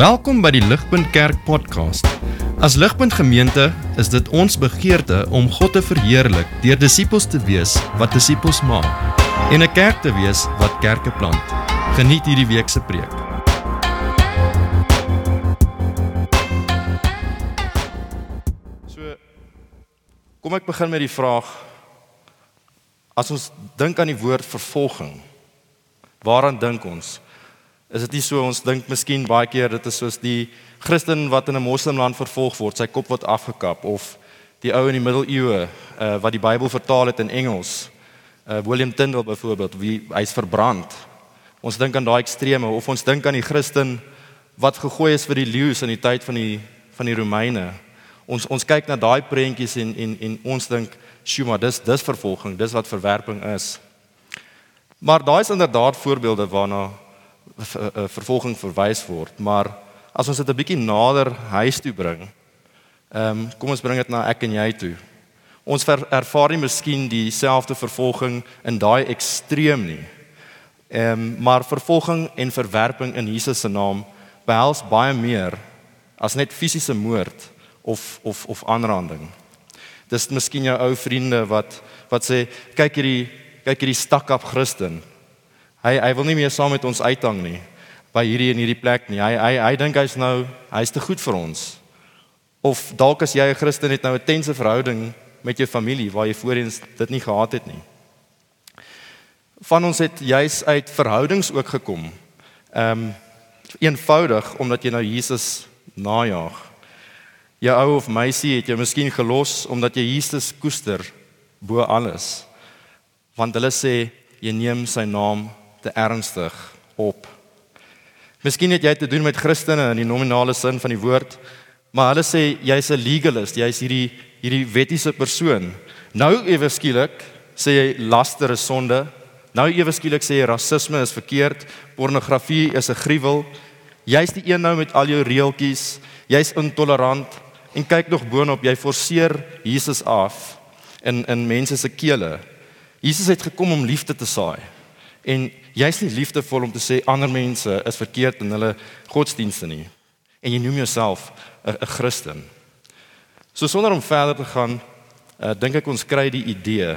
Welkom by die Ligpunt Kerk podcast. As Ligpunt Gemeente is dit ons begeerte om God te verheerlik deur disippels te wees wat disippels maak en 'n kerk te wees wat kerke plant. Geniet hierdie week se preek. So kom ek begin met die vraag as ons dink aan die woord vervolging waaraan dink ons is dit nie so ons dink miskien baie keer dit is soos die Christen wat in 'n moslimland vervolg word sy kop word afgekap of die ou in die middeleeue uh, wat die Bybel vertaal het in Engels uh, William Tyndale byvoorbeeld wie hy's verbrand ons dink aan daai extreme of ons dink aan die Christen wat gegooi is vir die leeu's in die tyd van die van die Romeine ons ons kyk na daai prentjies en en en ons dink, "Sjoe, maar dis dis vervolging, dis wat verwerping is." Maar daai is inderdaad voorbeelde waarna vervolging verwys word, maar as ons dit 'n bietjie nader huis toe bring, ehm um, kom ons bring dit na ek en jy toe. Ons ver, ervaar nie miskien dieselfde vervolging in daai ekstreem nie. Ehm um, maar vervolging en verwerping in Jesus se naam behels baie meer as net fisiese moord of of of aanranding. Dis miskien jou ou vriende wat wat sê kyk hierdie kyk hierdie stak-up Christen. Hy hy wil nie meer saam met ons uithang nie by hierdie en hierdie plek nie. Hy hy hy dink hy's nou hy's te goed vir ons. Of dalk as jy 'n Christen het nou 'n tense verhouding met jou familie waar jy voorheen dit nie gehad het nie. Van ons het juis uit verhoudings ook gekom. Ehm um, eenvoudig omdat jy nou Jesus najag. Jou ou of meisie het jou miskien gelos omdat jy Jesus koester bo alles. Want hulle sê jy neem sy naam te ernstig op. Miskien het jy te doen met Christene in die nominale sin van die woord, maar hulle sê jy's 'n legalist, jy's hierdie hierdie wettiese persoon. Nou ewe skielik sê jy laster is sonde. Nou ewe skielik sê jy rasisme is verkeerd, pornografie is 'n gruwel. Jy's die een nou met al jou reeltjies, jy's intolerant, en kyk nog boonop jy forceer Jesus af in in mense se kele. Jesus het gekom om liefde te saai. En jy's nie liefdevol om te sê ander mense is verkeerd in hulle godsdienste nie. En jy noem jouself 'n Christen. So sonder om verder te gaan, uh, dink ek ons kry die idee.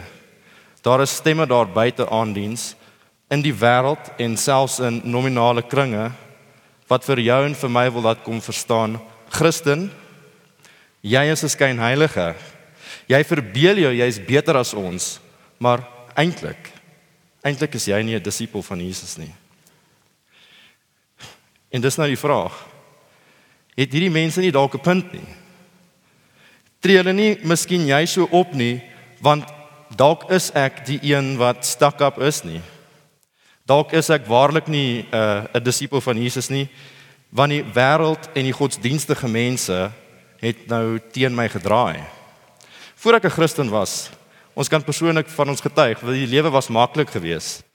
Daar is stemme daar buite aan diens in die wêreld en selfs in nominale kringe wat vir jou en vir my wil laat kom verstaan Christen Jy is 'n skynheilige. Jy verbeel jou jy's beter as ons, maar eintlik eintlik is jy nie 'n disipel van Jesus nie. En dis nou die vraag. Het hierdie mense nie dalk 'n punt nie? Tree hulle nie miskien jy so op nie, want dalk is ek die een wat stak op is nie. Dalk is ek waarlik nie 'n uh, 'n disipel van Jesus nie, want die wêreld en die godsdienstige mense het nou teen my gedraai. Voordat ek 'n Christen was, ons kan persoonlik van ons getuig dat die lewe was maklik geweest.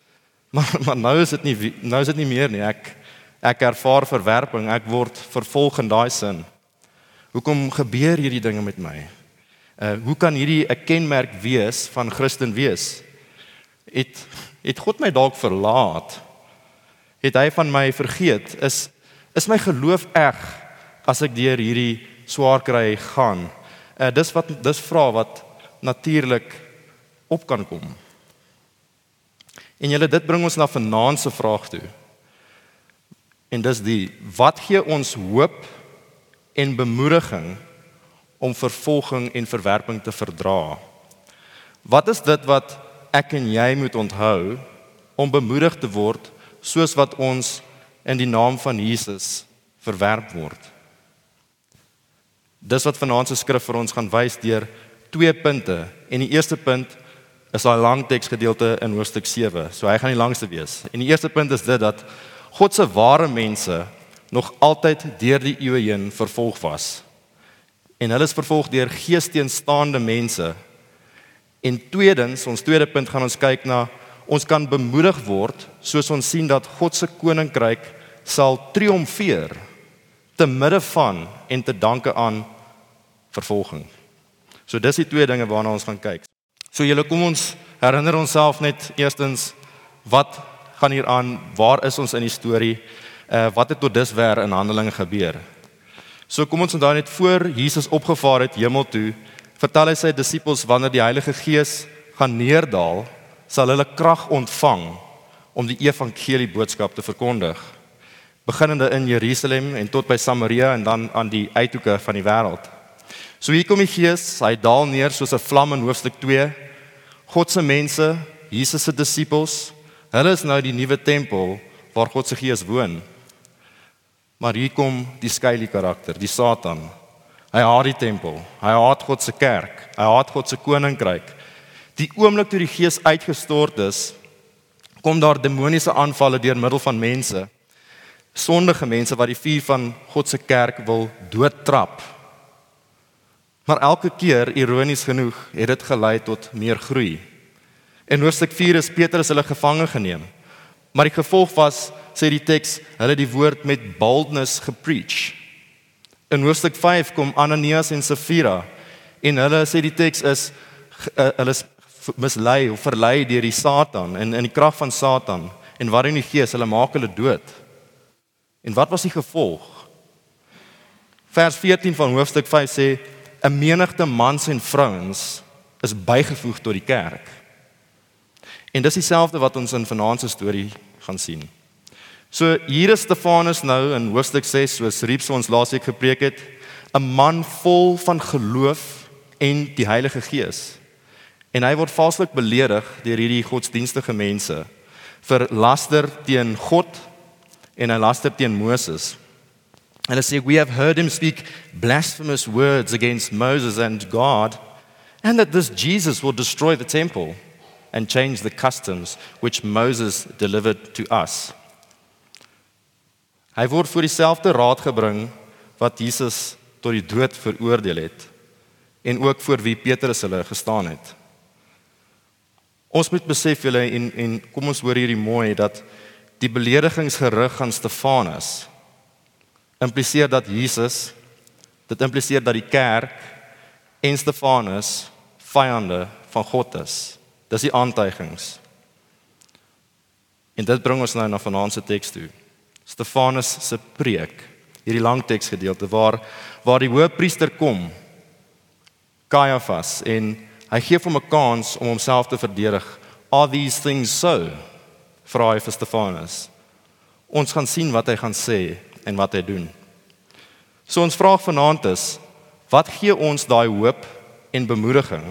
Maar maar nou is dit nie nou is dit nie meer nie. Ek ek ervaar verwerping, ek word vervolg in daai sin. Hoekom gebeur hierdie dinge met my? Uh hoe kan hierdie 'n kenmerk wees van Christen wees? Het het God my dalk verlaat? Het hy van my vergeet? Is is my geloof eg as ek deur hierdie swaar kry gaan. Uh dis wat dis vra wat natuurlik op kan kom. En julle dit bring ons na vanaand se vraag toe. En dis die wat gee ons hoop en bemoediging om vervolging en verwerping te verdra? Wat is dit wat ek en jy moet onthou om bemoedig te word soos wat ons in die naam van Jesus verwerp word? Dis wat vanaand se skrif vir ons gaan wys deur twee punte. En die eerste punt is daai lang teksgedeelte in hoofstuk 7. So hy gaan die langste wees. En die eerste punt is dit dat God se ware mense nog altyd deur die eeue heen vervolg was. En hulle is vervolg deur geesteenstaande mense. En tweedens, ons tweede punt gaan ons kyk na ons kan bemoedig word soos ons sien dat God se koninkryk sal triomfeer te midde van en te danke aan vervolging. So dis die twee dinge waarna ons gaan kyk. So julle kom ons herinner onsself net eerstens wat gaan hier aan? Waar is ons in die storie? uh wat het tot dusver in Handelinge gebeur. So kom ons onthou net voor Jesus opgevaar het hemel toe, vertel hy sy disippels wanneer die Heilige Gees gaan neerdal, sal hulle krag ontvang om die evangelie boodskap te verkondig. Beginnende in Jerusalem en tot by Samaria en dan aan die uithoeke van die wêreld. So hier kom die Gees, hy daal neer soos 'n vlam in hoofstuk 2. God se mense, Jesus se disippels, hulle is nou die nuwe tempel waar God se Gees woon. Maar hier kom die skeielike karakter, die Satan. Hy haat die tempel. Hy haat God se kerk. Hy haat God se koninkryk. Die oomblik toe die Gees uitgestort is, kom daar demoniese aanvalle deur middel van mense. Sondige mense wat die vuur van God se kerk wil doodtrap. Maar elke keer, ironies genoeg, het dit gelei tot meer groei. In hoofstuk 4 is Petrus hulle gevange geneem. Maar die gevolg was sê die teks, hulle die woord met boldness gepreach. In hoofstuk 5 kom Ananias en Safira en hulle sê die teks is uh, hulle is mislei of verlei deur die Satan en in die krag van Satan en waarin die gees hulle maak hulle dood. En wat was die gevolg? Vers 14 van hoofstuk 5 sê 'n menigte mans en vrouens is bygevoeg tot die kerk. En dis dieselfde wat ons in vanaand se storie gaan sien. So hier is Stefanus nou in hoofstuk 6 soos Riepse ons laasweek gepreek het, 'n man vol van geloof en die Heilige Gees. En hy word valslik beledig deur hierdie godsdienstige mense vir laster teen God en 'n laster teen Moses. Hulle sê we have heard him speak blasphemous words against Moses and God and that this Jesus will destroy the temple and change the customs which Moses delivered to us. Hy word voor dieselfde raad gebring wat Jesus tot die dood veroordeel het en ook voor wie Petrus hulle gestaan het. Ons moet besef julle en en kom ons hoor hierdie mooi dat die beledigingsgerig aan Stefanus impliseer dat Jesus dit impliseer dat die kerk en Stefanus vyande van God is. Dis die aantuigings. En dit bring ons nou na vanaand se teks toe. Stefanus se preek, hierdie lang teksgedeelte waar waar die hoëpriester kom, Caiaphas en hy gee hom 'n kans om homself te verdedig. Are these things so? Vra hy vir Stefanus. Ons gaan sien wat hy gaan sê en wat hy doen. So ons vraag vanaand is, wat gee ons daai hoop en bemoediging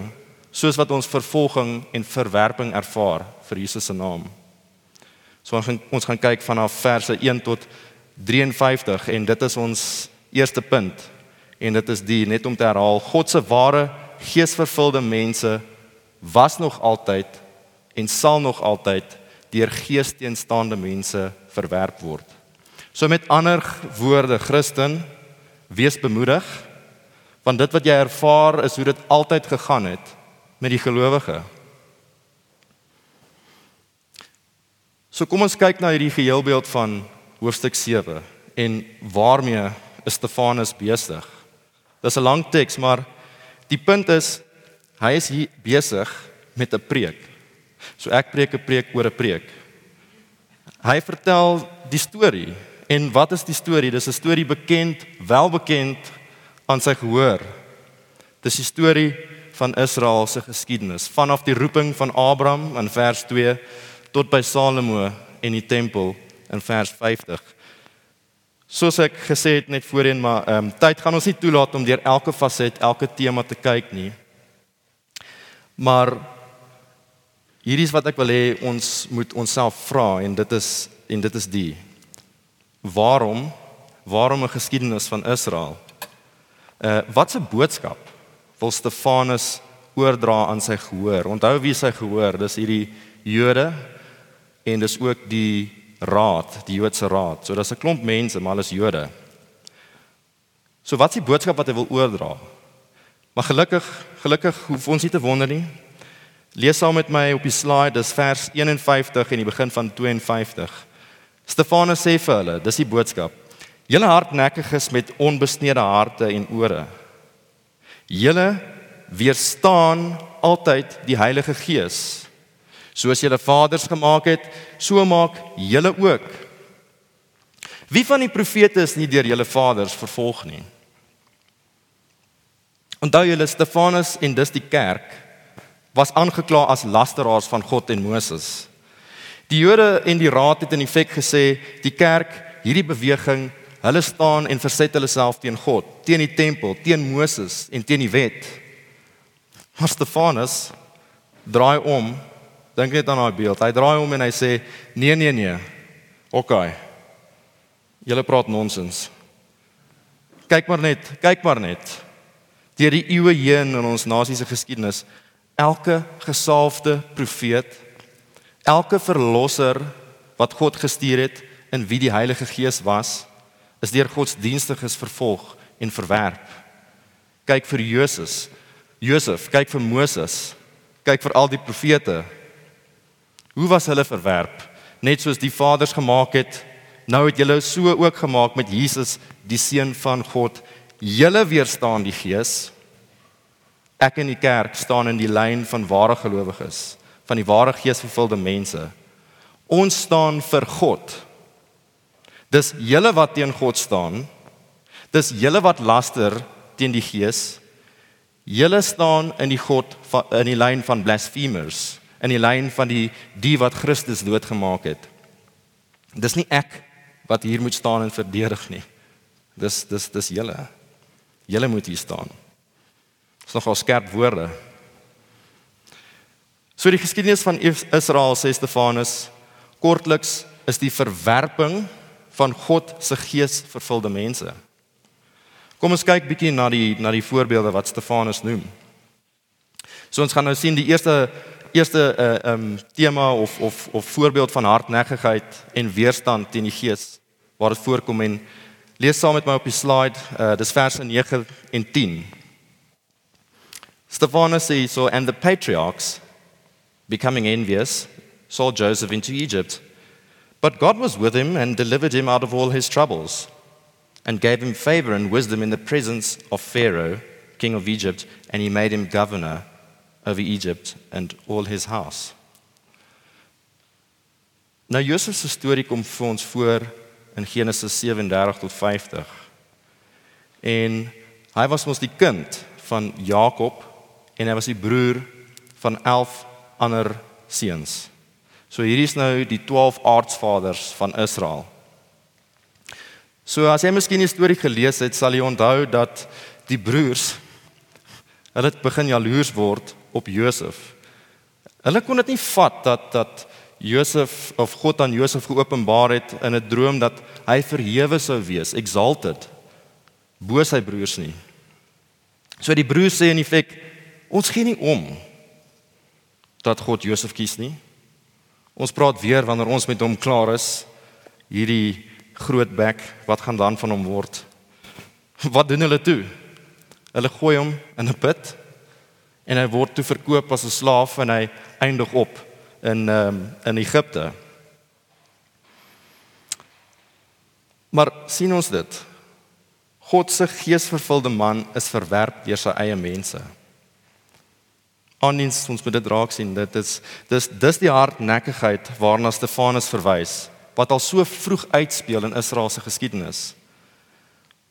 soos wat ons vervolging en verwerping ervaar vir Jesus se naam? So ons gaan ons gaan kyk vanaf verse 1 tot 53 en dit is ons eerste punt. En dit is die net om te herhaal God se ware geesvervulde mense was nog altyd en sal nog altyd deur geesteenstaande mense verwerp word. So met ander woorde Christen wees bemoedig want dit wat jy ervaar is hoe dit altyd gegaan het met die gelowige. So kom ons kyk na hierdie geheelbeeld van hoofstuk 7 en waarmee is Stefanus besig. Dis 'n lang teks, maar die punt is hy is hier besig met 'n preek. So ek preek 'n preek oor 'n preek. Hy vertel die storie en wat is die storie? Dis 'n storie bekend, welbekend aan sy gehoor. Dis die storie van Israel se geskiedenis vanaf die roeping van Abraham in vers 2 tot by Salomo en die tempel in vers 50. Soos ek gesê het net voorheen, maar ehm um, tyd gaan ons nie toelaat om deur elke faset, elke tema te kyk nie. Maar hierdie is wat ek wil hê ons moet onsself vra en dit is en dit is die waarom waarom 'n geskiedenis van Israel? Uh wat 'n boodskap wil Stefanus oordra aan sy gehoor? Onthou wie sy gehoor? Dis hierdie Jode en dis ook die raad, die Joodse raad. So daar's 'n klomp mense, maar alles Jode. So wat is die boodskap wat hy wil oordra? Maar gelukkig, gelukkig hoef ons nie te wonder nie. Lees saam met my op die slide, dis vers 51 en die begin van 52. Stefanus sê vir hulle, dis die boodskap. Julle hardnekkig is met onbesnede harte en ore. Julle weerstaan altyd die Heilige Gees. Soos julle vaders gemaak het, so maak julle ook. Wie van die profete is nie deur julle vaders vervolg nie? Onthou julle Stefanus en dis die kerk was aangekla as lasteraars van God en Moses. Die Jode en die raad het in effek gesê die kerk, hierdie beweging, hulle staan en verset hulle self teen God, teen die tempel, teen Moses en teen die wet. Maar Stefanus draai om, dink net aan daai beeld. Hy draai om en hy sê: "Nee, nee, nee. OK. Julle praat nonsens. Kyk maar net, kyk maar net. Deur die eeue heen in ons nasie se geskiedenis, elke gesalfde profeet Elke verlosser wat God gestuur het in wie die Heilige Gees was, is deur godsdienstiges vervolg en verwerp. Kyk vir Jesus, Josef, kyk vir Moses, kyk vir al die profete. Hoe was hulle verwerp? Net soos die vaders gemaak het, nou het julle so ook gemaak met Jesus, die seun van God. Julle weerstaan die Gees. Ek in die kerk staan in die lyn van ware gelowiges van die ware geesvervulde mense. Ons staan vir God. Dis julle wat teen God staan. Dis julle wat laster teen die Gees. Julle staan in die God in die lyn van blasphemers, in die lyn van die die wat Christus doodgemaak het. Dis nie ek wat hier moet staan en verdedig nie. Dis dis dis julle. Julle moet hier staan. Dis nogal skerp woorde. So die geskiedenis van Israel sê Stefanus kortliks is die verwerping van God se gees vervulde mense. Kom ons kyk bietjie na die na die voorbeelde wat Stefanus noem. So ons gaan nou sien die eerste eerste uh um tema of of of voorbeeld van hardnekkigheid en weerstand teen die gees waar dit voorkom en lees saam met my op die slide uh dis verse 9 en 10. Stefanus sê so and the patriarchs becoming envious, sold Joseph into Egypt. But God was with him and delivered him out of all his troubles, and gave him favor and wisdom in the presence of Pharaoh, king of Egypt, and he made him governor over Egypt and all his house. Nou Josef se storie kom vir ons voor in Genesis 37 tot 50. En hy was mos die kind van Jakob en hy was die broer van ander seuns. So hierdie is nou die 12 aardsvaders van Israel. So as jy miskien die storie gelees het, sal jy onthou dat die broers hulle het begin jaloers word op Josef. Hulle kon dit nie vat dat dat Josef of God aan Josef geopenbaar het in 'n droom dat hy verhewe sou wees, exalted bo sy broers nie. So die broers sê in feite ons gee nie om dat God Josef kies nie. Ons praat weer wanneer ons met hom klaar is. Hierdie groot bek, wat gaan dan van hom word? Wat doen hulle toe? Hulle gooi hom in 'n put en hy word toe verkoop as 'n slaaf en hy eindig op in um, in Egipte. Maar sien ons dit? God se geesvervulde man is verwerp deur sy eie mense aandiens ons moet dit raak sien. Dit is dis dis die hardnekkigheid waarna Stefanus verwys wat al so vroeg uitspeel in Israel se geskiedenis.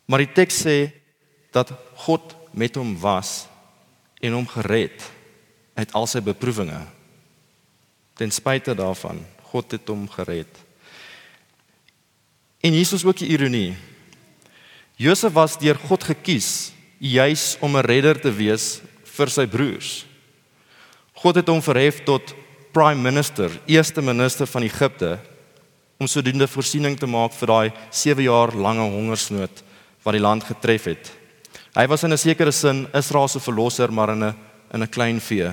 Maar die teks sê dat God met hom was en hom gered uit al sy beproewinge. Ten spyte daarvan God het hom gered. En hier is ook die ironie. Josef was deur God gekies juis om 'n redder te wees vir sy broers God het hom verhef tot prime minister, eerste minister van Egipte om sodoende voorsiening te maak vir daai 7 jaar lange hongersnood wat die land getref het. Hy was in 'n sekere sin Israel se verlosser, maar in 'n in 'n klein vee.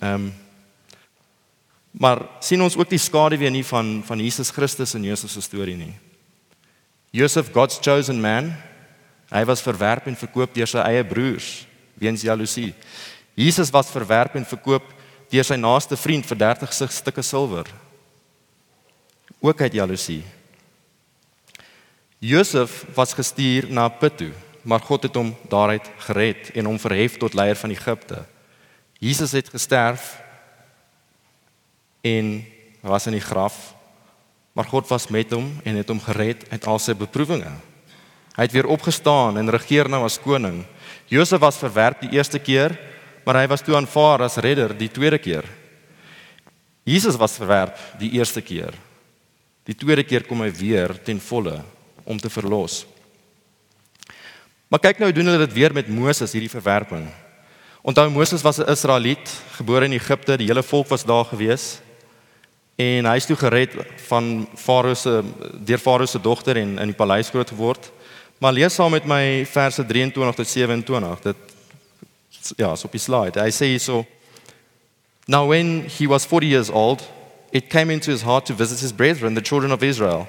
Ehm um, maar sien ons ook die skaduwee nie van van Jesus Christus in Jesus se storie nie. Joseph God's chosen man, hy was verwerp en verkoop deur sy eie broers weens jaloesie. Jesus was verwerp en verkoop deur sy naaste vriend vir 30 stukke silwer. Ook uit jaloesie. Josef was gestuur na Pitu, maar God het hom daaruit gered en hom verhef tot leier van Egipte. Jesus het gesterf en was in die graf Maar God was met hom en het hom gered uit al sy beproewinge. Hy het weer opgestaan en regeer nou as koning. Josef was verwerp die eerste keer, maar hy was toe aanvaar as redder die tweede keer. Jesus was verwerp die eerste keer. Die tweede keer kom hy weer ten volle om te verlos. Maar kyk nou doen hulle dit weer met Moses hierdie verwerping. Onthou Moses was 'n Israeliet, gebore in Egipte, die hele volk was daar gewees. En hy is toe gered van Farao se deur Farao se dogter en in die paleis groot geword. Maar lees saam met my verse 23 tot 27. Dit ja, so slide. Hy sê hierso Now when he was 40 years old, it came into his heart to visit his brethren, the children of Israel.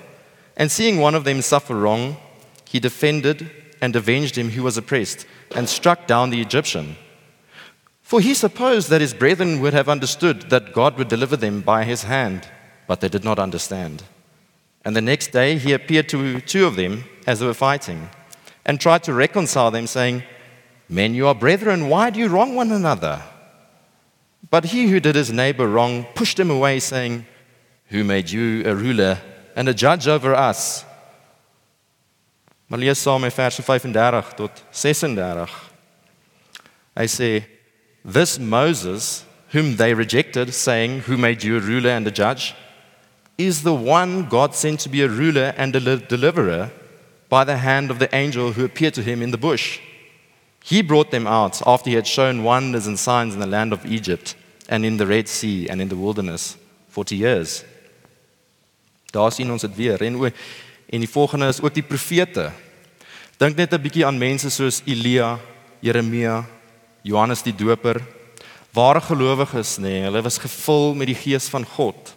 And seeing one of them suffer wrong, he defended and avenged him who was oppressed and struck down the Egyptian. For he supposed that his brethren would have understood that God would deliver them by his hand, but they did not understand. And the next day he appeared to two of them as they were fighting and tried to reconcile them, saying, Men, you are brethren, why do you wrong one another? But he who did his neighbor wrong pushed him away, saying, Who made you a ruler and a judge over us? Maar lees saam met verse 35 tot 36. Hy sê This Moses, whom they rejected, saying, Who made you a ruler and a judge, is the one God sent to be a ruler and a deliverer by the hand of the angel who appeared to him in the bush. He brought them out after he had shown wonders and signs in the land of Egypt and in the Red Sea and in the wilderness 40 years. Daar sien ons dit weer. En o en die volgende is ook die profete. Dink net 'n bietjie aan mense soos Elia, Jeremia, Johannes die Doper, ware gelowiges nê, nee, hulle was gevul met die gees van God.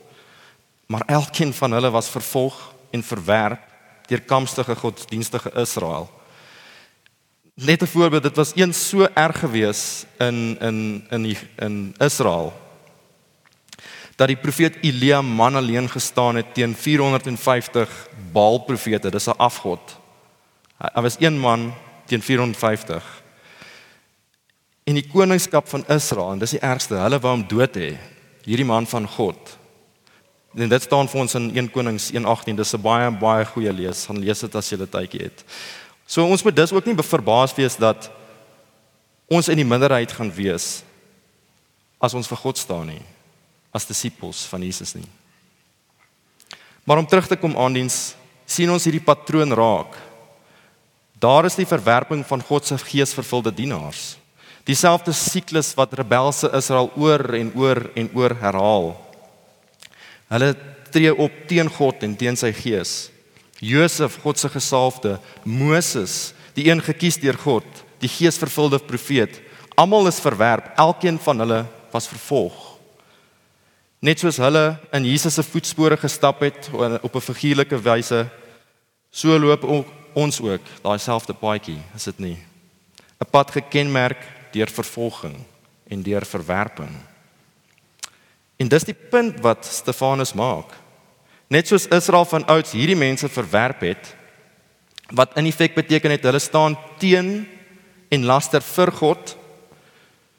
Maar elkeen van hulle was vervolg en verwerp deur kamstige godsdienstige Israel. Net 'n voorbeeld, dit was eens so erg gewees in in in die, in Israel dat die profeet Elia man alleen gestaan het teen 450 Baal profete, dis 'n afgod. Hy was een man teen 450 en die koningskap van Israel en dis die ergste hulle wou hom dood hê hierdie man van God. En dit staan vir ons in 1 Konings 1:18 dis 'n baie baie goeie lees. Gaan lees dit as jy tydjie het so ons moet dus ook nie verbaas wees dat ons in die minderheid gaan wees as ons vir God staan nie as disippels van Jesus nie maar om terug te kom aan diens sien ons hierdie patroon raak daar is die verwerping van God se geesvervulde dienaars Dieselfde siklus wat rebelse Israel oor en oor en oor herhaal. Hulle tree op teen God en teen sy gees. Josef, God se gesalfde, Moses, die een gekies deur God, die geesvervulde profeet, almal is verwerp, elkeen van hulle was vervolg. Net soos hulle in Jesus se voetspore gestap het op 'n figuurlike wyse, so loop ons ook daai selfde paadjie, is dit nie? 'n Pad gekenmerk deur vervolging en deur verwerping. En dis die punt wat Stefanus maak. Net soos Israel van ouds hierdie mense verwerp het, wat in feite beteken het hulle staan teen en laster vir God,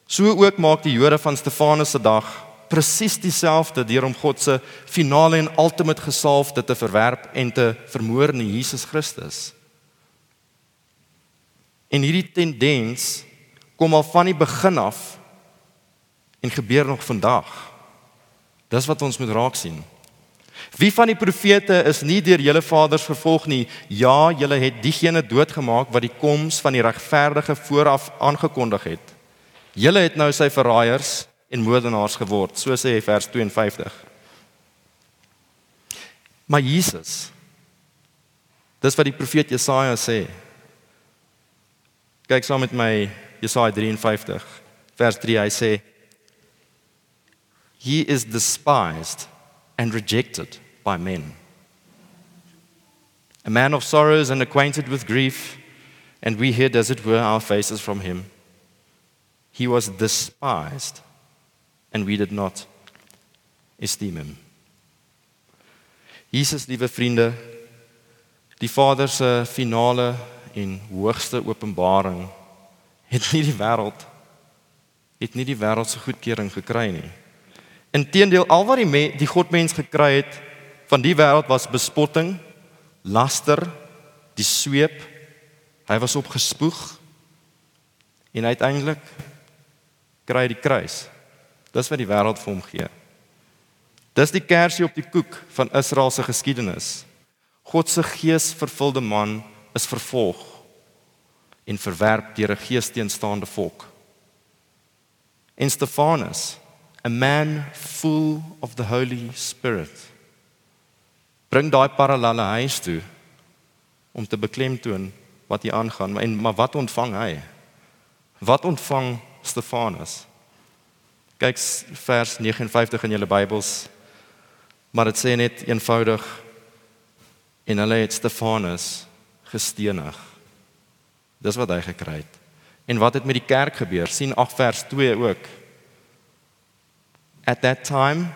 so ook maak die Jode van Stefanus se dag presies dieselfde deur om God se finale en ultimate gesalfde te verwerp en te vermoor in Jesus Christus. En hierdie tendens kom al van die begin af en gebeur nog vandag. Dis wat ons moet raak sien. Wie van die profete is nie deur julle vaders vervolg nie? Ja, julle het diegene doodgemaak wat die koms van die regverdige vooraf aangekondig het. Julle het nou sy verraaiers en moordenaars geword, so sê hy vers 52. Maar Jesus Dis wat die profeet Jesaja sê. Kyk saam met my Jesaja 53 vers 3 hy sê He is despised and rejected by men. A man of sorrows and acquainted with grief, and we hid as it were our faces from him. He was despised, and we did not esteem him. Jesus, liewe vriende, die Vader se finale en hoogste openbaring het nie die wêreld het nie die wêreld se goedkeuring gekry nie. Inteendeel al wat die me, die God mens gekry het van die wêreld was bespotting, laster, die sweep. Hy was opgespoeg en uiteindelik kry hy die kruis. Dis wat die wêreld vir hom gee. Dis die kersie op die koek van Israel se geskiedenis. God se gees vervulde man is vervolg en verwerp deur 'n geesteenstaande volk. En Stefanus, a man full of the Holy Spirit, bring daai parallelle huis toe om te beklemtoon wat hier aangaan. En maar wat ontvang hy? Wat ontvang Stefanus? Kyk vers 59 in julle Bybels. Maar dit sê net eenvoudig en hulle het Stefanus gestenig. Dis wat hy gekry het. En wat het met die kerk gebeur? sien 8 vers 2 ook. At that time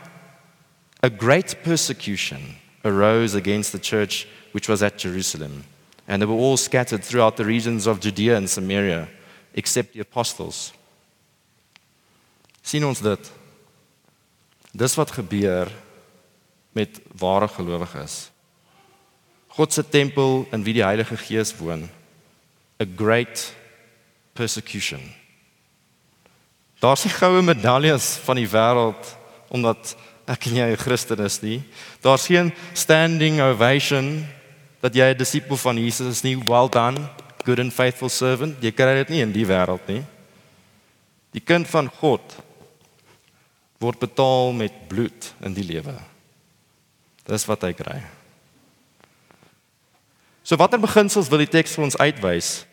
a great persecution arose against the church which was at Jerusalem and they were all scattered throughout the regions of Judea and Samaria except the apostles. sien ons dit? Dis wat gebeur met ware gelowiges. God se tempel in wie die Heilige Gees woon. A great persecution. Daar's nie goue medaljes van die wêreld omdat ek en jy 'n Christen is nie. Daar's geen standing ovation dat jy 'n disipel van Jesus is nie. Well done, good and faithful servant. Jy kry dit nie in die wêreld nie. Die kind van God word betaal met bloed in die lewe. Dis wat hy kry. So watter beginsels wil die teks vir ons uitwys?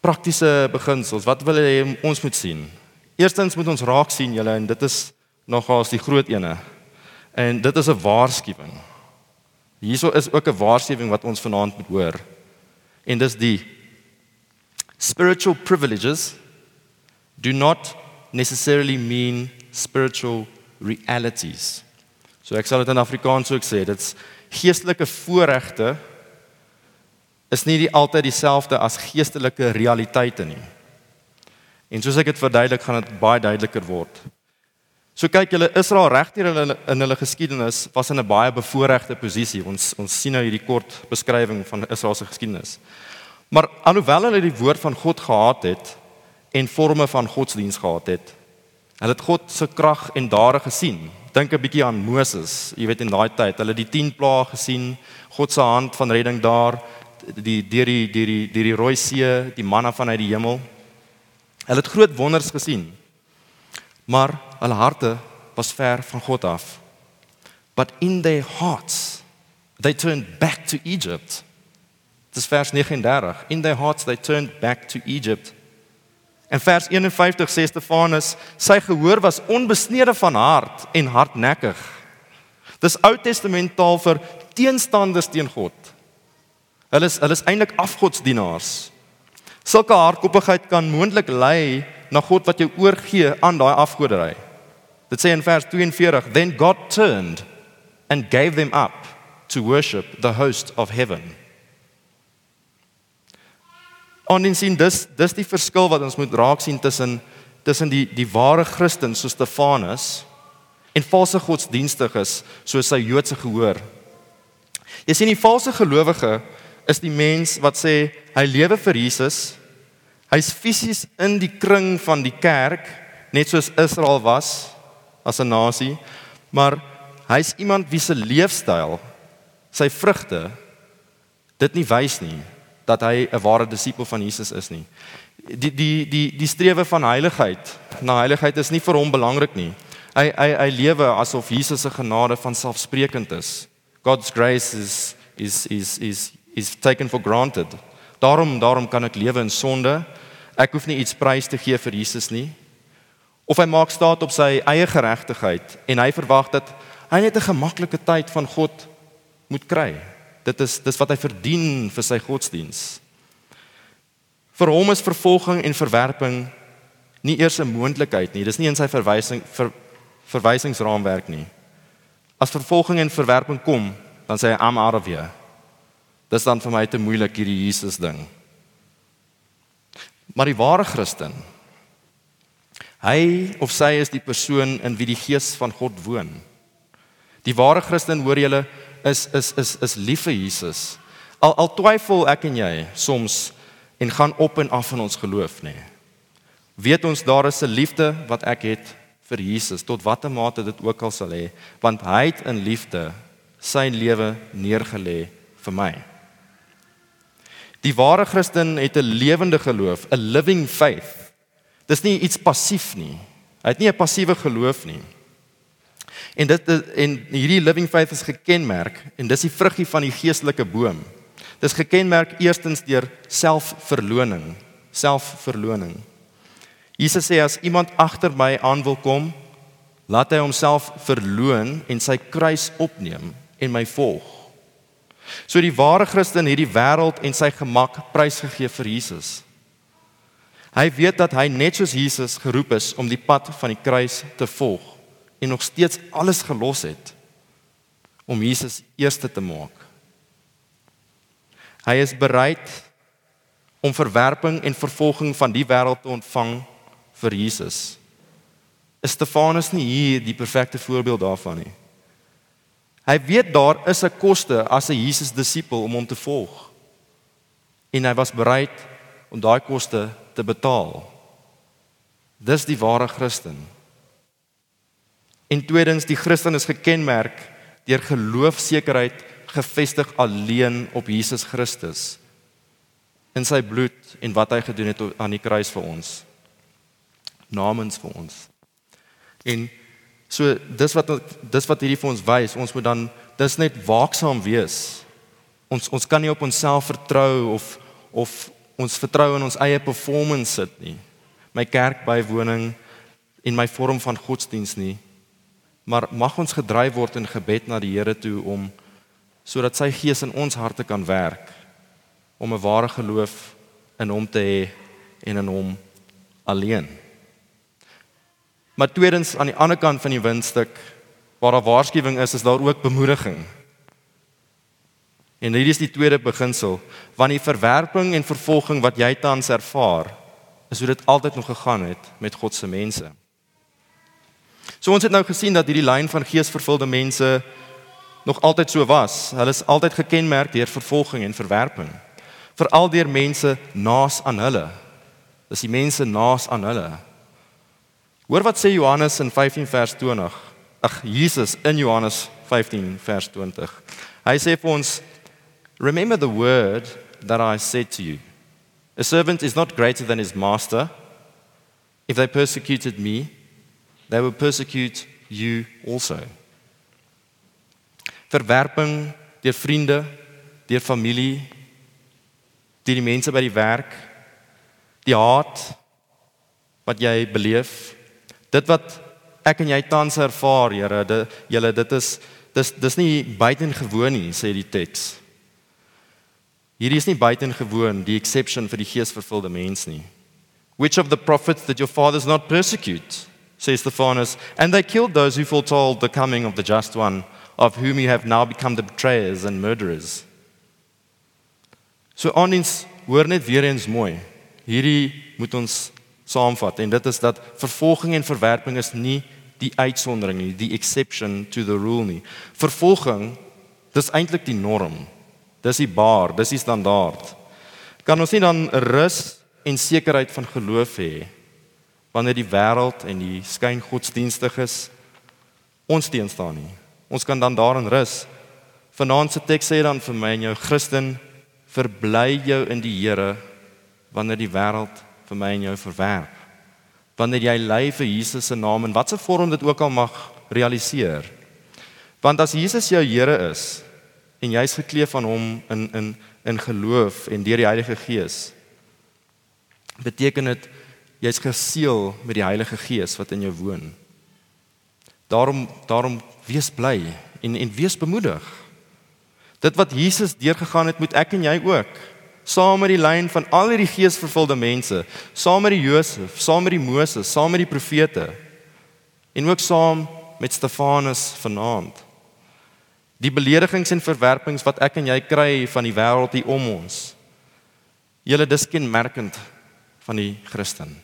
Praktiese beginsels. Wat wil hy ons moet sien? Eerstens moet ons raak sien julle en dit is nogals die groot ene. En dit is 'n waarskuwing. Hierso is ook 'n waarskuwing wat ons vanaand moet hoor. En dis die spiritual privileges do not necessarily mean spiritual realities. So ek sal dit in Afrikaans ook sê, dit's geestelike voorregte is nie die altyd dieselfde as geestelike realiteite nie. En soos ek dit verduidelik, gaan dit baie duideliker word. So kyk julle Israel regdeur hulle in hulle geskiedenis was in 'n baie bevoordeelde posisie. Ons ons sien nou hierdie kort beskrywing van Israel se geskiedenis. Maar alhoewel hulle die woord van God gehaat het en forme van godsdiens gehad het, hulle het God se krag en dade gesien. Dink 'n bietjie aan Moses, jy weet in daai tyd, hulle die 10 plaae gesien, God se hand van redding daar die deur die deur die deur die rooi see, die manna vanuit die hemel. Hulle het groot wonders gesien. Maar hulle harte was ver van God af. But in their hearts they turned back to Egypt. Dis vers 39. In their hearts they turned back to Egypt. En vers 51 sê Stefanus, sy gehoor was onbesnede van hart en hardnekkig. Dis Ou Testament taal vir teenstanders teen God. Hulle is hulle is eintlik afgodsdienaars. Sulke hardkoppigheid kan moontlik lei na God wat jou oorgee aan daai afgoderry. Dit sê in vers 42, then God turned and gave them up to worship the host of heaven. Ons sien dis dis die verskil wat ons moet raak sien tussen tussen die die ware Christen soos Stefanus en valse godsdienstiges soos sy Joodse gehoor. Jy sien die valse gelowige is die mens wat sê hy lewe vir Jesus. Hy's fisies in die kring van die kerk, net soos Israel was as 'n nasie, maar hy's iemand wie se leefstyl, sy vrugte dit nie wys nie dat hy 'n ware disipel van Jesus is nie. Die die die die strewe van heiligheid, na heiligheid is nie vir hom belangrik nie. Hy hy hy lewe asof Jesus se genade van selfsprekend is. God's grace is is is is is taken for granted. Daarom daarom kan ek lewe in sonde. Ek hoef nie iets prys te gee vir Jesus nie. Of hy maak staat op sy eie geregtigheid en hy verwag dat hy net 'n gemaklike tyd van God moet kry. Dit is dis wat hy verdien vir sy godsdiens. Vir hom is vervolging en verwerping nie eers 'n moontlikheid nie. Dis nie in sy verwysing ver, verwysingsraamwerk nie. As vervolging en verwerping kom, dan sê hy I'm out of here. Dis dan vir my te moeilik hierdie Jesus ding. Maar die ware Christen hy of sy is die persoon in wie die gees van God woon. Die ware Christen hoor julle is is is is lief vir Jesus. Al al twyfel ek en jy soms en gaan op en af in ons geloof nê. Weet ons daar is 'n liefde wat ek het vir Jesus tot watter mate dit ook al sal hê, want hy het in liefde sy lewe neergelê vir my. Die ware Christen het 'n lewende geloof, 'n living faith. Dis nie iets passief nie. Hy het nie 'n passiewe geloof nie. En dit en hierdie living faith is gekenmerk en dis die vruggie van die geestelike boom. Dis gekenmerk eerstens deur selfverloning, selfverloning. Jesus sê as iemand agter my aan wil kom, laat hy homself verloon en sy kruis opneem en my volg. So die ware Christen het die wêreld en sy gemak prysgegee vir Jesus. Hy weet dat hy net soos Jesus geroep is om die pad van die kruis te volg en nog steeds alles gelos het om Jesus eerste te maak. Hy is bereid om verwerping en vervolging van die wêreld te ontvang vir Jesus. Is Stefanus nie hier die perfekte voorbeeld daarvan nie? Hy weet daar is 'n koste as 'n Jesus disipel om hom te volg. En hy was bereid om daai koste te betaal. Dis die ware Christen. En tweedens, die Christen is gekenmerk deur geloofsekerheid gefestig alleen op Jesus Christus in sy bloed en wat hy gedoen het aan die kruis vir ons namens vir ons. En so dis wat dis wat hierdie vir ons wys, ons moet dan dis net waaksaam wees. Ons ons kan nie op onsself vertrou of of ons vertrou in ons eie performance sit nie. My kerk bywoning en my vorm van godsdiens nie maar mag ons gedryf word in gebed na die Here toe om sodat sy gees in ons harte kan werk om 'n ware geloof in hom te hê en in hom alleen. Maar tweedens aan die ander kant van die windstuk waar daar waarskuwing is, is daar ook bemoediging. En hierdie is die tweede beginsel, want die verwerping en vervolging wat jy tans ervaar, is hoe dit altyd nog gegaan het met God se mense. So ons het nou gesien dat hierdie lyn van geesvervulde mense nog altyd so was. Hulle is altyd gekenmerk deur vervolging en verwerping. Veral deur mense naas aan hulle. Dis die mense naas aan hulle. Hoor wat sê Johannes in 15 vers 20. Ag Jesus in Johannes 15 vers 20. Hy sê vir ons Remember the word that I said to you. A servant is not greater than his master. If they persecuted me, they will persecute you also. Verwerping deur vriende, deur familie, deur die mense by die werk, die haat wat jy beleef, dit wat ek en jy tans ervaar, Here, dit julle dit is dis dis nie buitengewoon nie, sê die teks. Hierdie is nie buitengewoon die exception vir die geesvervulde mens nie. Which of the prophets did your fathers not persecute? says Stephanus, and they killed those who foretold the coming of the just one, of whom you have now become the betrayers and murderers. So onins hoor net weer eens mooi. Hierdie moet ons saamvat en dit is dat vervolging en verwerping is nie die uitsondering nie, die exception to the rule nie. Vervolging dis eintlik die norm. Dis die bar, dis die standaard. Kan ons nie dan rus en sekerheid van geloof hê wanneer die wêreld en die skyngodsdienstiges ons teenstaan nie. Ons kan dan daarin rus. Vanaand se teks sê dan vir my en jou Christen, verbly jou in die Here wanneer die wêreld vir my en jou verwerp. Wanneer jy ly vir Jesus se naam en watse vorm dit ook al mag realiseer. Want as Jesus jou Here is en jy's gekleef aan hom in in in geloof en deur die Heilige Gees beteken dit jy's geseël met die Heilige Gees wat in jou woon. Daarom daarom wees bly en en wees bemoedig. Dit wat Jesus deurgegaan het, moet ek en jy ook. Saam met die lyn van al hierdie geesvervulde mense, saam met die Josef, saam met die Moses, saam met die profete en ook saam met Stefanus vanaand. Die beledigings en verwerpings wat ek en jy kry van die wêreld hier om ons. Julle dis kenmerkend van die Christen.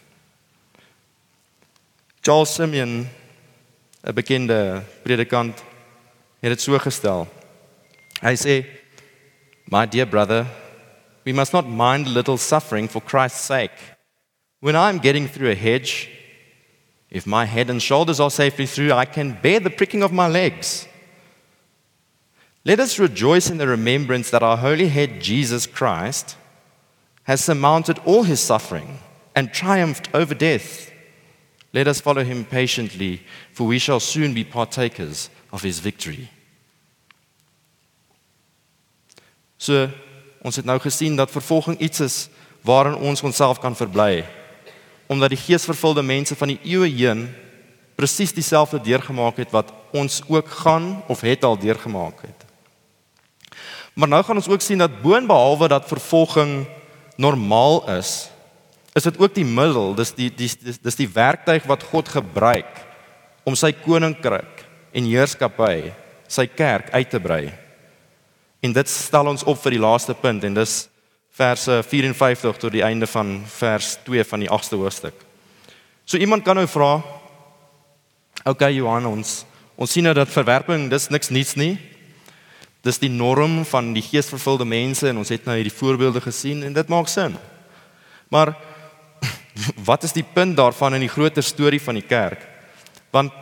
Charles Simeon, 'n bekende predikant, het dit so gestel. Hy sê, "My dear brother, we must not mind a little suffering for Christ's sake. When I'm getting through a hedge, if my head and shoulders are safely through, I can bear the pricking of my legs." Let us rejoice in the remembrance that our holy head Jesus Christ has surmounted all his suffering and triumphed over death. Let us follow him patiently, for we shall soon be partakers of his victory. So, ons het nou gesien dat vervolging iets is waarin ons onsself kan verbly. Omdat die geesvervulde mense van die eeue heen presies dieselfde deurgemaak het wat ons ook gaan of het al deurgemaak het. Maar nou gaan ons ook sien dat boonbehalwe dat vervolging normaal is, is dit ook die middel, dis die dis dis, dis die werktuig wat God gebruik om sy koninkryk en heerskappy, sy kerk uit te brei. En dit stel ons op vir die laaste punt en dis verse 54 tot die einde van vers 2 van die 8ste hoofstuk. So iemand kan nou vra, "Oké okay, Johan, ons ons sien nou dat verwerping dis niks niets nie. Dis die norm van die geesvervulde mense en ons het nou hierdie voorbeelde gesien en dit maak sin. Maar wat is die punt daarvan in die groter storie van die kerk? Want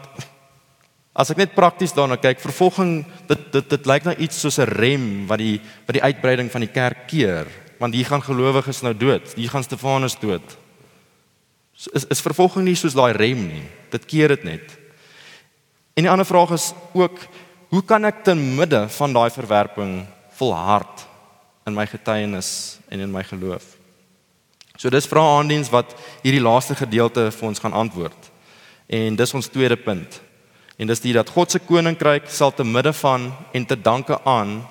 As ek net prakties daarna kyk, vervolging dit dit dit lyk na iets soos 'n rem wat die wat die uitbreiding van die kerk keer, want hier gaan gelowiges nou dood, hier gaan Stefanus dood. Is is vervolging nie soos daai rem nie. Dit keer dit net. En die ander vraag is ook hoe kan ek te midde van daai verwerping volhard in my getuienis en in my geloof? So dis vra aandiens wat hierdie laaste gedeelte vir ons gaan antwoord. En dis ons tweede punt. En dis dit dat God se koninkryk sal te midde van en te danke aan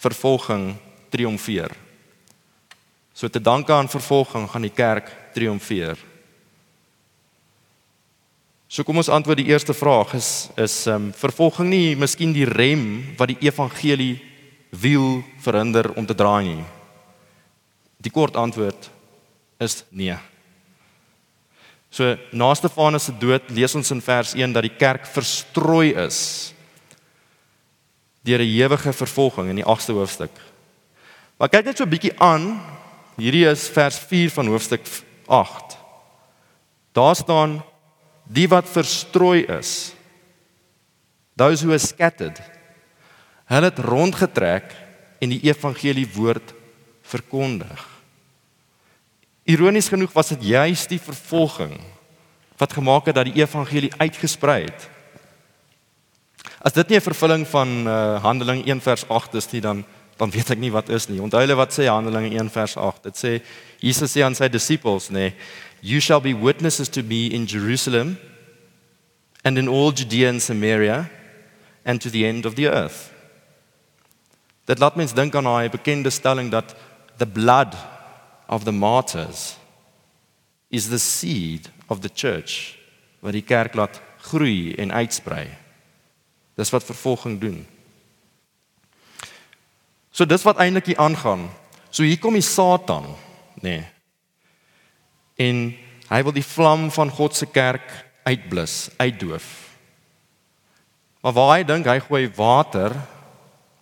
vervolging triomfeer. So te danke aan vervolging gaan die kerk triomfeer. So kom ons antwoord die eerste vraag is is ehm um, vervolging nie miskien die rem wat die evangelie wiel verhinder om te draai nie. Die kort antwoord is nee. So na Stefanus se dood lees ons in vers 1 dat die kerk verstrooi is deur 'n ewige vervolging in die 8ste hoofstuk. Maar kyk net so 'n bietjie aan. Hierdie is vers 4 van hoofstuk 8. Daar staan die wat verstrooi is. Those who are scattered. Hulle het rondgetrek en die evangelie woord verkondig. Ironies genoeg was dit juis die vervolging wat gemaak het dat die evangelie uitgesprei het. As dit nie 'n vervulling van uh, Handeling 1 vers 8 is nie dan dan weet ek nie wat is nie. Onthou hulle wat sê Handeling 1 vers 8. Dit sê Jesus sê aan sy disippels, nê, nee, you shall be witnesses to me in Jerusalem and in all Judea and Samaria and to the end of the earth. Dit laat mens dink aan daai bekende stelling dat the blood of the martyrs is the seed of the church wat die kerk laat groei en uitsprei. Dis wat vervolging doen. So dis wat eintlik hier aangaan. So hier kom die Satan, nê. Nee. En hy wil die vlam van God se kerk uitblus, uitdoof. Maar waar hy dink hy gooi water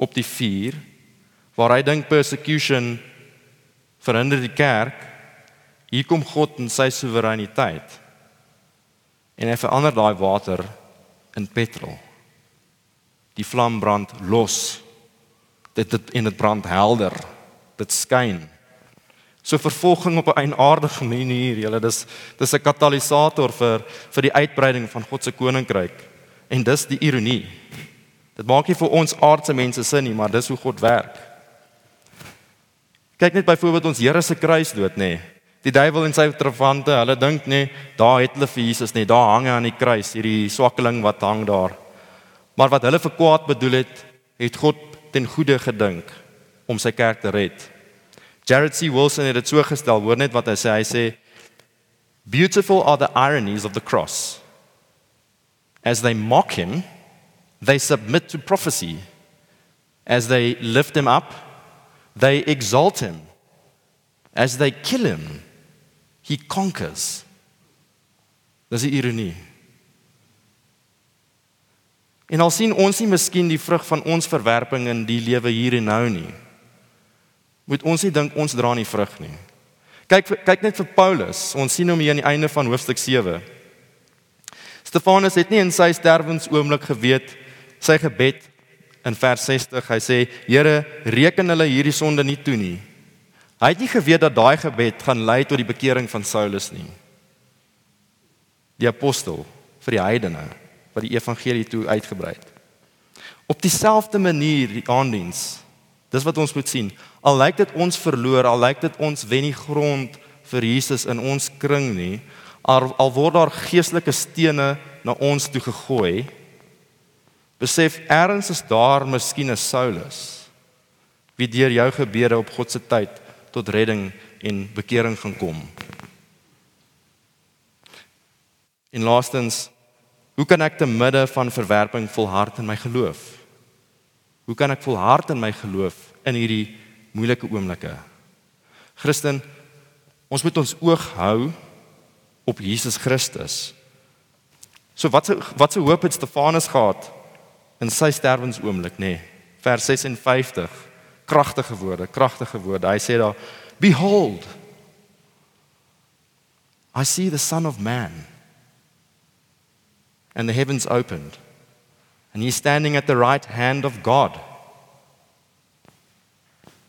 op die vuur, waar hy dink persecution verhinder die kerk. Hier kom God in sy soewereiniteit. En hy verander daai water in petrol. Die vlam brand los. Dit dit en dit brand helder. Dit skyn. So vervolging op 'n eienaardige manier, julle dis dis 'n katalisator vir vir die uitbreiding van God se koninkryk. En dis die ironie. Dit maak nie vir ons aardse mense sin nie, maar dis hoe God werk. Kyk net byvoorbeeld ons Here se kruisdood nê. Nee. Die duiwel en sy travante, hulle dink nê, nee, daar het hulle vir Jesus nê, nee, daar hang hy aan die kruis, hierdie swakkeling wat hang daar. Maar wat hulle vir kwaad bedoel het, het God ten goeie gedink om sy kerk te red. Jared C. Wilson het dit so gestel, hoor net wat hy sê, hy sê Beautiful are the ironies of the cross. As they mock him, they submit to prophecy. As they lift him up, They exalt him. As they kill him, he conquers. Dis die ironie. En al sien ons nie miskien die vrug van ons verwerping in die lewe hier en nou nie. Moet ons nie dink ons dra nie vrug nie. Kyk kyk net vir Paulus. Ons sien hom hier aan die einde van hoofstuk 7. Stefanus het nie in sy sterwensoomblik geweet sy gebed in vers 60. Hy sê: "Here, reken hulle hierdie sonde nie toe nie." Hy het nie geweet dat daai gebed gaan lei tot die bekering van Saulus nie. Die apostel vir die heidene wat die evangelie toe uitgebrei het. Op dieselfde manier die aandiens. Dis wat ons moet sien. Al lyk dit ons verloor, al lyk dit ons wen nie grond vir Jesus in ons kring nie, al, al word daar geestelike stene na ons toe gegooi. Besef erns is daar miskien 'n Saulus wie deur jou gebede op God se tyd tot redding en bekering gaan kom. En laastens, hoe kan ek te midde van verwerping volhard in my geloof? Hoe kan ek volhard in my geloof in hierdie moeilike oomblikke? Christen, ons moet ons oog hou op Jesus Christus. So wat se wat se hoop het Stefanus gehad in sy sterwensoomblik, nê? Nee, vers 56 kragtige woorde, kragtige woorde. Hy sê daar, "Behold, I see the son of man." And the heavens opened, and he's standing at the right hand of God.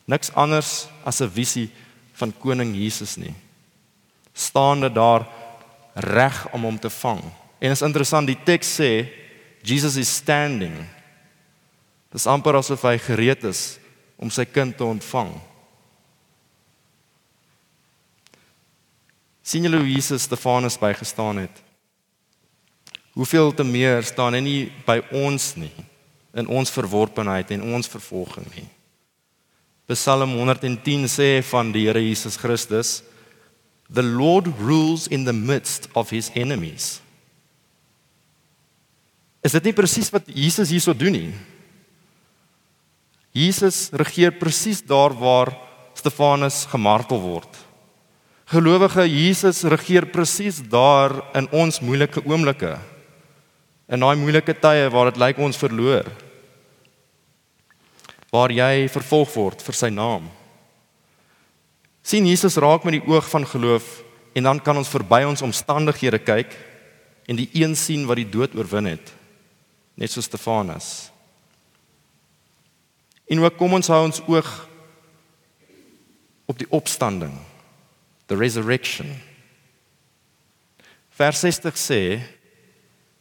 Niks anders as 'n visie van koning Jesus nie. Staande daar reg om hom te vang. En is interessant, die teks sê Jesus is standing. Dis amper asof hy gereed is om sy kind te ontvang. sien julle hoe Jesus Stefanus bygestaan het? Hoeveel te meer staan hy nie by ons nie in ons verworpenheid en ons vervolging nie. Psalm 110 sê van die Here Jesus Christus, "The Lord rules in the midst of his enemies." Is dit nie presies wat Jesus hierso doen nie? Jesus regeer presies daar waar Stefanus gemartel word. Gelowige Jesus regeer presies daar in ons moeilike oomblikke. In daai moeilike tye waar dit lyk ons verloor. Waar jy vervolg word vir sy naam. sien Jesus raak met die oog van geloof en dan kan ons verby ons omstandighede kyk en die een sien wat die dood oorwin het. Net so Stefanus. En ook kom ons hou ons oog op die opstanding. The resurrection. Vers 60 sê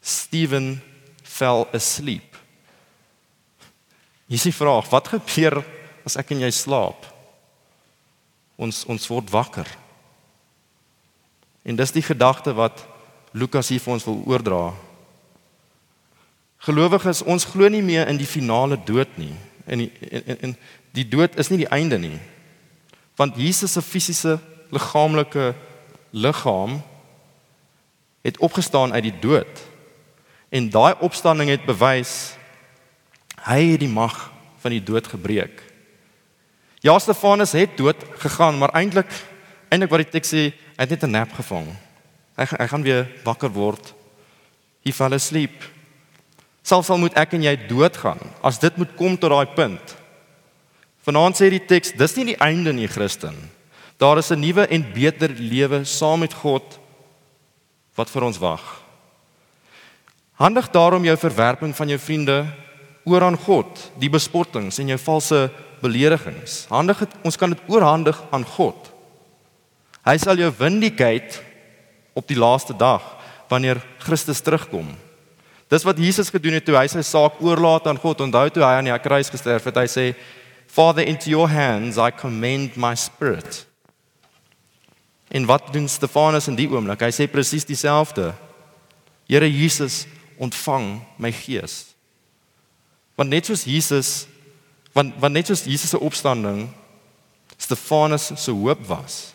Stephen fell asleep. Hier is die vraag, wat gebeur as ek en jy slaap? Ons ons word wakker. En dis die gedagte wat Lukas hier vir ons wil oordra. Gelowiges, ons glo nie meer in die finale dood nie en die, en, en die dood is nie die einde nie. Want Jesus se fisiese liggaamlike liggaam het opgestaan uit die dood. En daai opstanding het bewys hy het die mag van die dood gebreek. Ja, Stefanus het dood gegaan, maar eintlik eintlik wat die teks sê, hy het net 'n nap gevang. Hy hy gaan weer wakker word. He fell asleep. Selfs al moet ek en jy doodgaan, as dit moet kom tot daai punt. Vanaand sê die teks, dis nie die einde nie, Christen. Daar is 'n nuwe en beter lewe saam met God wat vir ons wag. Handig daarom jou verwerping van jou vriende oor aan God, die bespottings en jou valse beledigings. Handig het, ons kan dit oorhandig aan God. Hy sal jou vindicate op die laaste dag wanneer Christus terugkom. Dis wat Jesus gedoen het toe hy sy saak oorlaat aan God. Onthou toe hy aan die kruis gesterf het, hy sê, "Father, into your hands I commend my spirit." En wat doen Stefanus in die oomblik? Hy sê presies dieselfde. Here Jesus, ontvang my gees. Want net soos Jesus, want want net soos Jesus se opstanding Stefanus se hoop was.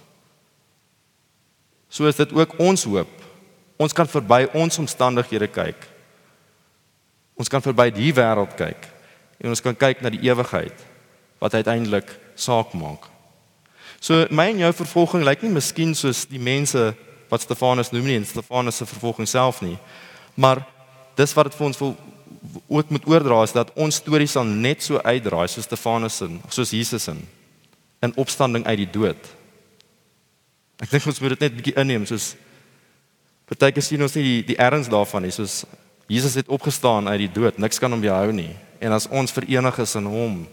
So is dit ook ons hoop. Ons kan verby ons omstandighede kyk. Ons kan verby die wêreld kyk en ons kan kyk na die ewigheid wat uiteindelik saak maak. So my en jou vervolging lyk nie miskien soos die mense wat Stefanus noem nie en Stefanus se vervolging self nie. Maar dis wat dit vir ons wil ook moet oordra is dat ons stories sal net so uitdraai soos Stefanus se, soos Jesus se in opstanding uit die dood. Ek dink ons moet dit net bietjie inneem soos partyke sien ons nie die die erns daarvan nie, soos Jesus het opgestaan uit die dood, niks kan hom weerhou nie. En as ons verenig is in hom,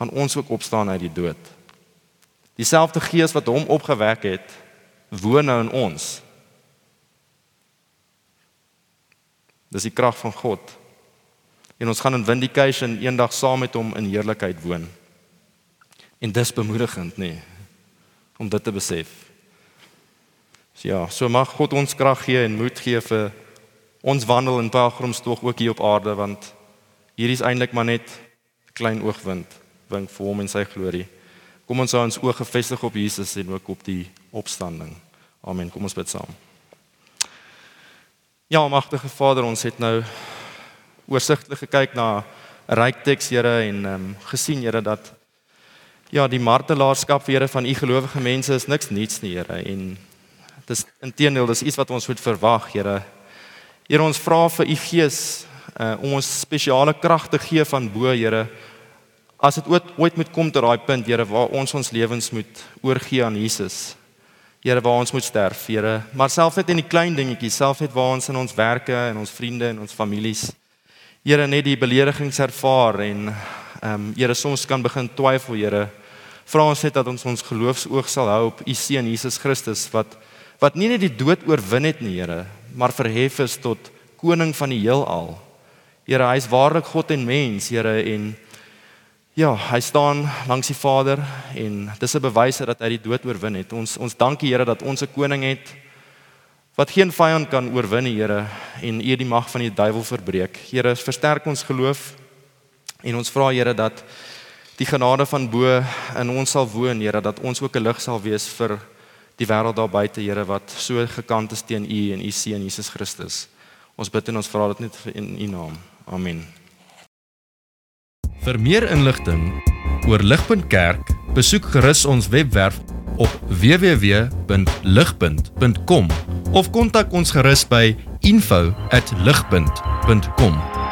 gaan ons ook opstaan uit die dood. Dieselfde gees wat hom opgewek het, woon nou in ons. Dis die krag van God. En ons gaan in vindication eendag saam met hom in heerlikheid woon. En dis bemoedigend, nê, nee, om dit te besef. So ja, so mag God ons krag gee en moed gee vir ons wandel in pelgrimstog ook hier op aarde want hier is eintlik maar net klein oogwind wink vir hom en sy glorie. Kom ons hou ons oë gefestig op Jesus en ook op die opstanding. Amen. Kom ons bid saam. Ja, magtige Vader, ons het nou oorsigtelik gekyk na ryk teks, Here, en um, gesien, Here, dat ja, die martelaarskap, Here, van u gelowige mense is niks niets nie, Here, en dis inteendeel, dis iets wat ons moet verwag, Here. Here, ons vra vir u Gees uh, om ons spesiale krag te gee van bo, Here. As dit ooit ooit moet kom tot daai punt, Here, waar ons ons lewens moet oorgee aan Jesus. Here waar ons moet sterf, Here. Maar selfs net in die klein dingetjies, selfs net waar ons in ons werke en ons vriende en ons families Here net die beledigings ervaar en ehm um, Here soms kan begin twyfel, Here. Vra ons net dat ons ons geloofsoog sal hou op U seun Jesus Christus wat wat nie net die dood oorwin het nie, Here, maar verhef is tot koning van die heelal. Here, hy is waarlik God en mens, Here, en Ja, hy staan langs die Vader en dis 'n bewys dat hy die dood oorwin het. Ons ons dankie Here dat ons 'n koning het wat geen vyand kan oorwin nie, Here, en U die mag van die duiwel verbreek. Here, versterk ons geloof en ons vra Here dat die genade van bo in ons sal woon, Here, dat ons ook 'n lig sal wees vir die wêreld daar buite, Here, wat so gekant is teen U en U seun Jesus Christus. Ons bid en ons vra dit net in U naam. Amen. Vir meer inligting oor Ligpunt Kerk, besoek gerus ons webwerf op www.ligpunt.com of kontak ons gerus by info@ligpunt.com